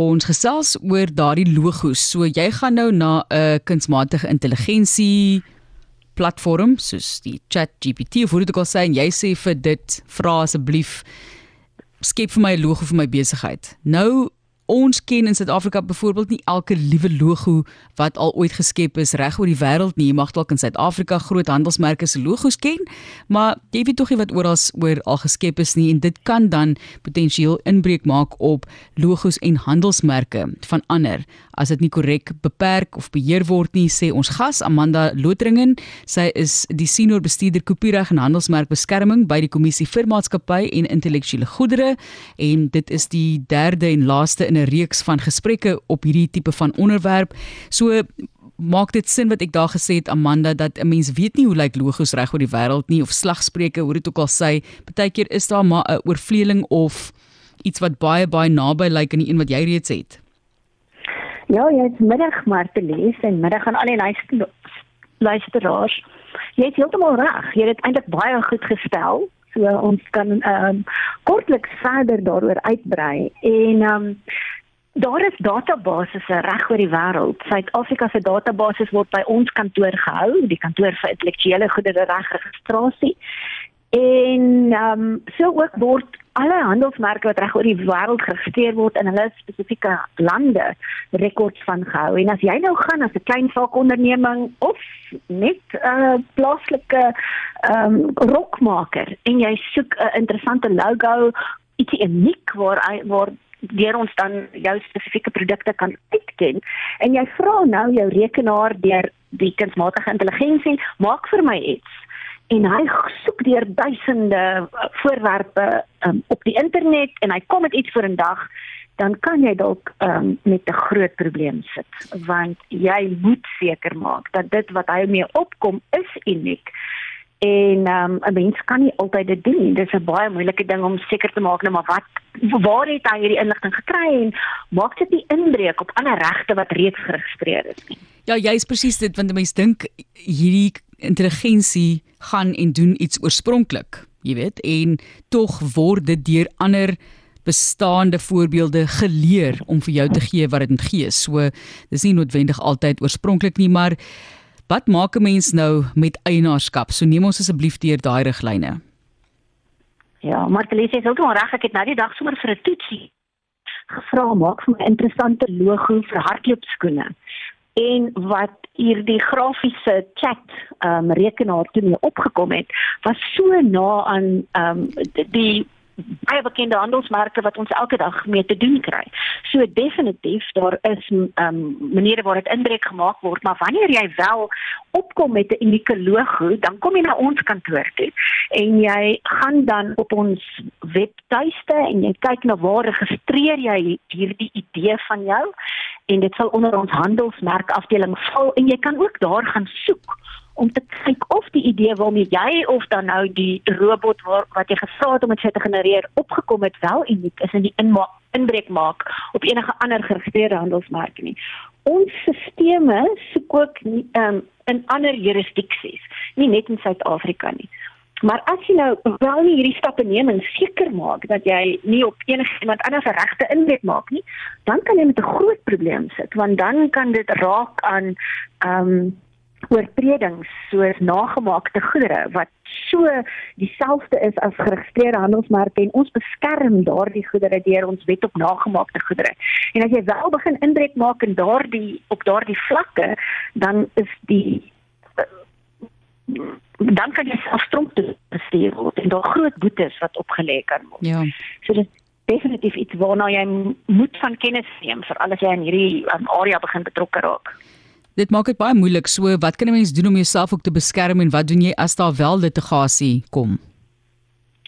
ons gesels oor daardie logos. So jy gaan nou na 'n kunsmatige intelligensie platform soos die ChatGPT of hoe dit ook al sê en jy sê vir dit vra asseblief skep vir my 'n logo vir my besigheid. Nou ons ken in Suid-Afrika byvoorbeeld nie elke liewe logo wat al ooit geskep is reg oor die wêreld nie. Jy mag dalk in Suid-Afrika groot handelsmerke se logos ken, maar jy weet tog nie wat oral oor al geskep is nie en dit kan dan potensieel inbreuk maak op logos en handelsmerke van ander as dit nie korrek beperk of beheer word nie, sê ons gas Amanda Lotringen. Sy is die senior bestuurder kopiereg en handelsmerkbeskerming by die Kommissie vir Maatskappy en Intellektuele Goedere en dit is die derde en laaste in 'n reeks van gesprekke op hierdie tipe van onderwerp. So maak dit sin wat ek daar gesê het Amanda dat 'n mens weet nie hoe lyk logos reg oor die wêreld nie of slagspreuke hoe dit ook al sê. Partykeer is daar maar 'n oorvleeling of iets wat baie baie naby lyk aan die een wat jy reeds het. Ja, jy het middag maar te lees en middag aan al die luister luisteraars. Jy het heeltemal reg. Jy het eintlik baie goed gestel. So ons kan ehm um, kortliks verder daaroor uitbrei en ehm um, daar is databasisse reg oor die wêreld. Suid-Afrika se databasisse word by ons kantoor gehou, die kantoor vir intellektuele goedere regregistrasie. En ehm um, so ook word alle handelsmerke wat reg oor die wêreld geregistreer word in hulle spesifieke lande rekords van gehou. En as jy nou gaan as 'n klein saakonderneming of net 'n uh, plaaslike ehm um, rokmaker en jy soek 'n interessante logo, ietsie uniek waar waar deur ons dan jou spesifieke produkte kan uitken. En jy vra nou jou rekenaar deur die kunsmatige intelligensie maak vir my iets. En hy soek deur duisende uh, voorwerpe um, op die internet en hy kom met iets vir 'n dag dan kan jy dalk um, met 'n groot probleem sit. Want jy moet seker maak dat dit wat hy mee opkom is uniek en um, 'n mens kan nie altyd dit doen nie dis 'n baie moeilike ding om seker te maak nou maar wat waar het hy hierdie inligting gekry en maak dit nie inbreuk op ander regte wat reeds geregistreer is nie ja jy's presies dit want mense dink hierdie intelligensie gaan en doen iets oorspronklik, jy weet, en tog word dit deur ander bestaande voorbeelde geleer om vir jou te gee wat dit moet gee. So dis nie noodwendig altyd oorspronklik nie, maar wat maak 'n mens nou met eienaarskap? So neem ons asseblief deur daai riglyne. Ja, maar Felicie is ook nog reg, ek het nou die dag sommer vir 'n toetsie gevra maak vir 'n interessante logo vir hardloopskoene en wat hierdie grafiese chat um rekenaar toe mee opgekom het was so na aan um die baie bekende handelsmerke wat ons elke dag mee te doen kry. So definitief daar is um maniere waar dit inbreuk gemaak word, maar wanneer jy wel opkom met 'n unieke logo, dan kom jy na ons kantoor toe en jy gaan dan op ons webtuiste en jy kyk na waar registreer jy hierdie idee van jou en dit sal onder ons handelsmerk afdeling val en jy kan ook daar gaan soek om te kyk die idee waarmee jy of dan nou die robot waar, wat jy gevra het om dit te genereer opgekom het wel uniek is in die inbreuk maak op enige ander geregistreerde handelsmerk nie. Ons stelsels soek ook um, in ander jurisdiksies, nie net in Suid-Afrika nie. Maar as jy nou wel nie hierdie stappe neem en seker maak dat jy nie op enigiemand anders se regte inbreuk maak nie, dan kan jy met 'n groot probleem sit want dan kan dit raak aan ehm um, oortredings soos nagemaakte goedere wat so dieselfde is as geregistreerde handelsmerke en ons beskerm daardie goedere deur ons wet op nagemaakte goedere. En as jy wel begin inbreuk maak in daardie op daardie vlakke, dan is die dan kan jy afstrom te bestuur word en daar groot boetes wat opgelê kan word. Ja. So dit definitief iets waarna jy moet van kennis neem vir alles jy in hierdie um, area begin betrokke raak. Dit maak dit baie moeilik. So wat kan 'n mens doen om jouself ook te beskerm en wat doen jy as daar wel litigasie kom?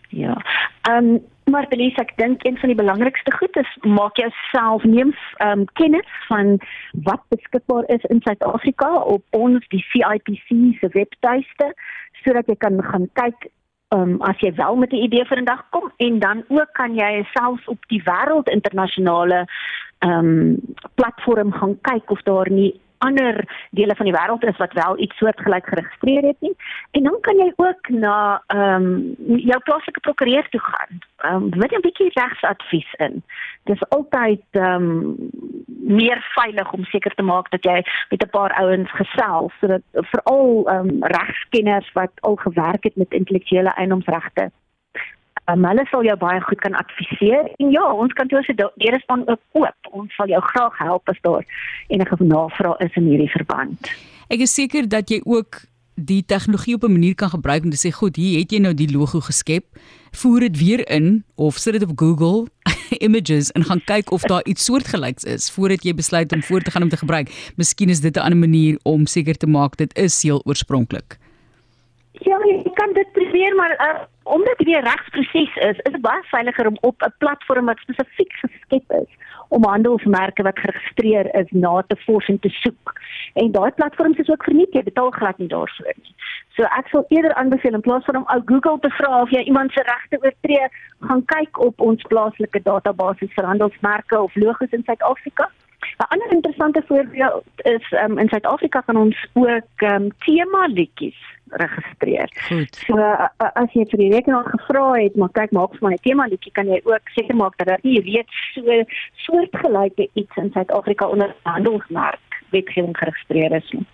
Ja. Ehm um, maar Elise, ek dink een van die belangrikste goed is maak jouself neem ehm um, kennis van wat beskikbaar is in Suid-Afrika op ons die CIPC se webtuiste sodat jy kan gaan kyk um, as jy wel met 'n idee vir 'n dag kom en dan ook kan jy selfs op die wêreld internasionale ehm um, platform gaan kyk of daar nie ander dele van die wêreld is wat wel iets soortgelyk geregistreer het nie. En dan kan jy ook na ehm um, jou plaaslike prokureur toe gaan. Ehm um, met 'n bietjie regsadvies in. Dis altyd ehm um, meer veilig om seker te maak dat jy met 'n paar ouens gesels sodat veral ehm um, regskenners wat al gewerk het met intellektuele eiendomsregte Um, hulle sal jou baie goed kan adviseer en ja, ons kantoor se deure staan ook oop. Ons sal jou graag help as daar enige navrae is in hierdie verband. Ek is seker dat jy ook die tegnologie op 'n manier kan gebruik om te sê, "Goed, hier het jy nou die logo geskep. Voer dit weer in of sit dit op Google Images en gaan kyk of daar iets soortgelyks is voordat jy besluit om voort te gaan om te gebruik. Miskien is dit 'n ander manier om seker te maak dit is heel oorspronklik." Ja, jy kan dit probeer, maar uh, omdat dit 'n regsproses is, is dit baie veiliger om op 'n platform wat spesifiek geskep is om handelsmerke wat geregistreer is na te vors en te soek. En daai platforms is ook verniet, jy betaal glad nie daarvoor nie. So ek sal eerder aanbeveel in plaas van om ou Google te vra of jy iemand se regte oortree, gaan kyk op ons plaaslike database vir handelsmerke of logos in Suid-Afrika. 'n Ander interessante voorbeeld is um, in Suid-Afrika kan ons ook um, tema liedjies registreer. Goed. So as jy vir die rekenaar gevra het, maar kyk maak vir my 'n tema liedjie, kan jy ook seker maak dat jy weet so soortgelyke iets in Suid-Afrika onder handelsmerk wetgewing geregistreer is. Nie.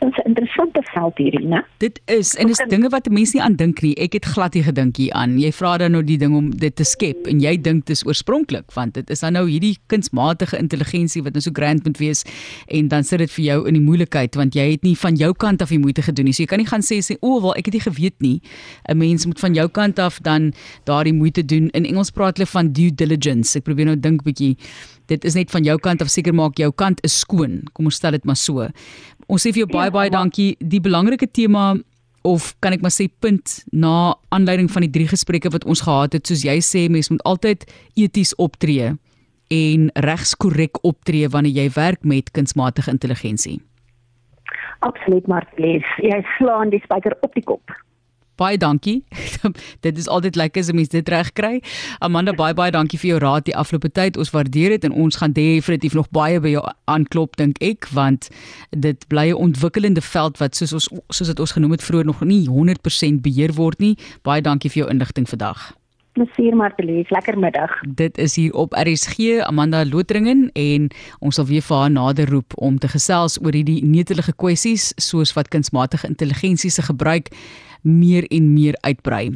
Dit is 'n interessante veld hierdie, né? Dit is en dis dinge wat mense nie aan dink nie. Ek het glad nie gedink hier aan. Jy vra dan nou die ding om dit te skep en jy dink dit is oorspronklik want dit is dan nou hierdie kunsmatige intelligensie wat nou so grand moet wees en dan sit dit vir jou in die moeilikheid want jy het nie van jou kant af die moeite gedoen nie. So jy kan nie gaan sê sê o, wel ek het nie geweet nie. 'n Mens moet van jou kant af dan daardie moeite doen. In Engels praat hulle van due diligence. Ek probeer nou dink bietjie dit is net van jou kant af seker maak jou kant is skoon. Kom ons stel dit maar so. Ons sê vir jou baie ja, baie dankie. Die belangrike tema of kan ek maar sê punt na aanleiding van die drie gesprekke wat ons gehad het, soos jy sê, mens moet altyd eties optree en regskorrek optree wanneer jy werk met kunsmatige intelligensie. Absoluut, Martie. Jy slaan die spyker op die kop baie dankie. dit is altyd lekker as 'n mens dit reg kry. Amanda, baie baie dankie vir jou raad die afgelope tyd. Ons waardeer dit en ons gaan definitief nog baie by jou aanklop dink ek, want dit bly 'n ontwikkelende veld wat soos ons soos dit ons genoem het vroeër nog nie 100% beheer word nie. Baie dankie vir jou inligting vandag. Plesier Martelies, lekker middag. Dit is hier op RSG Amanda Lotringen en ons sal weer vir haar nader roep om te gesels oor hierdie netelige kwessies soos wat kunsmatige intelligensie se gebruik meer en meer uitbrei.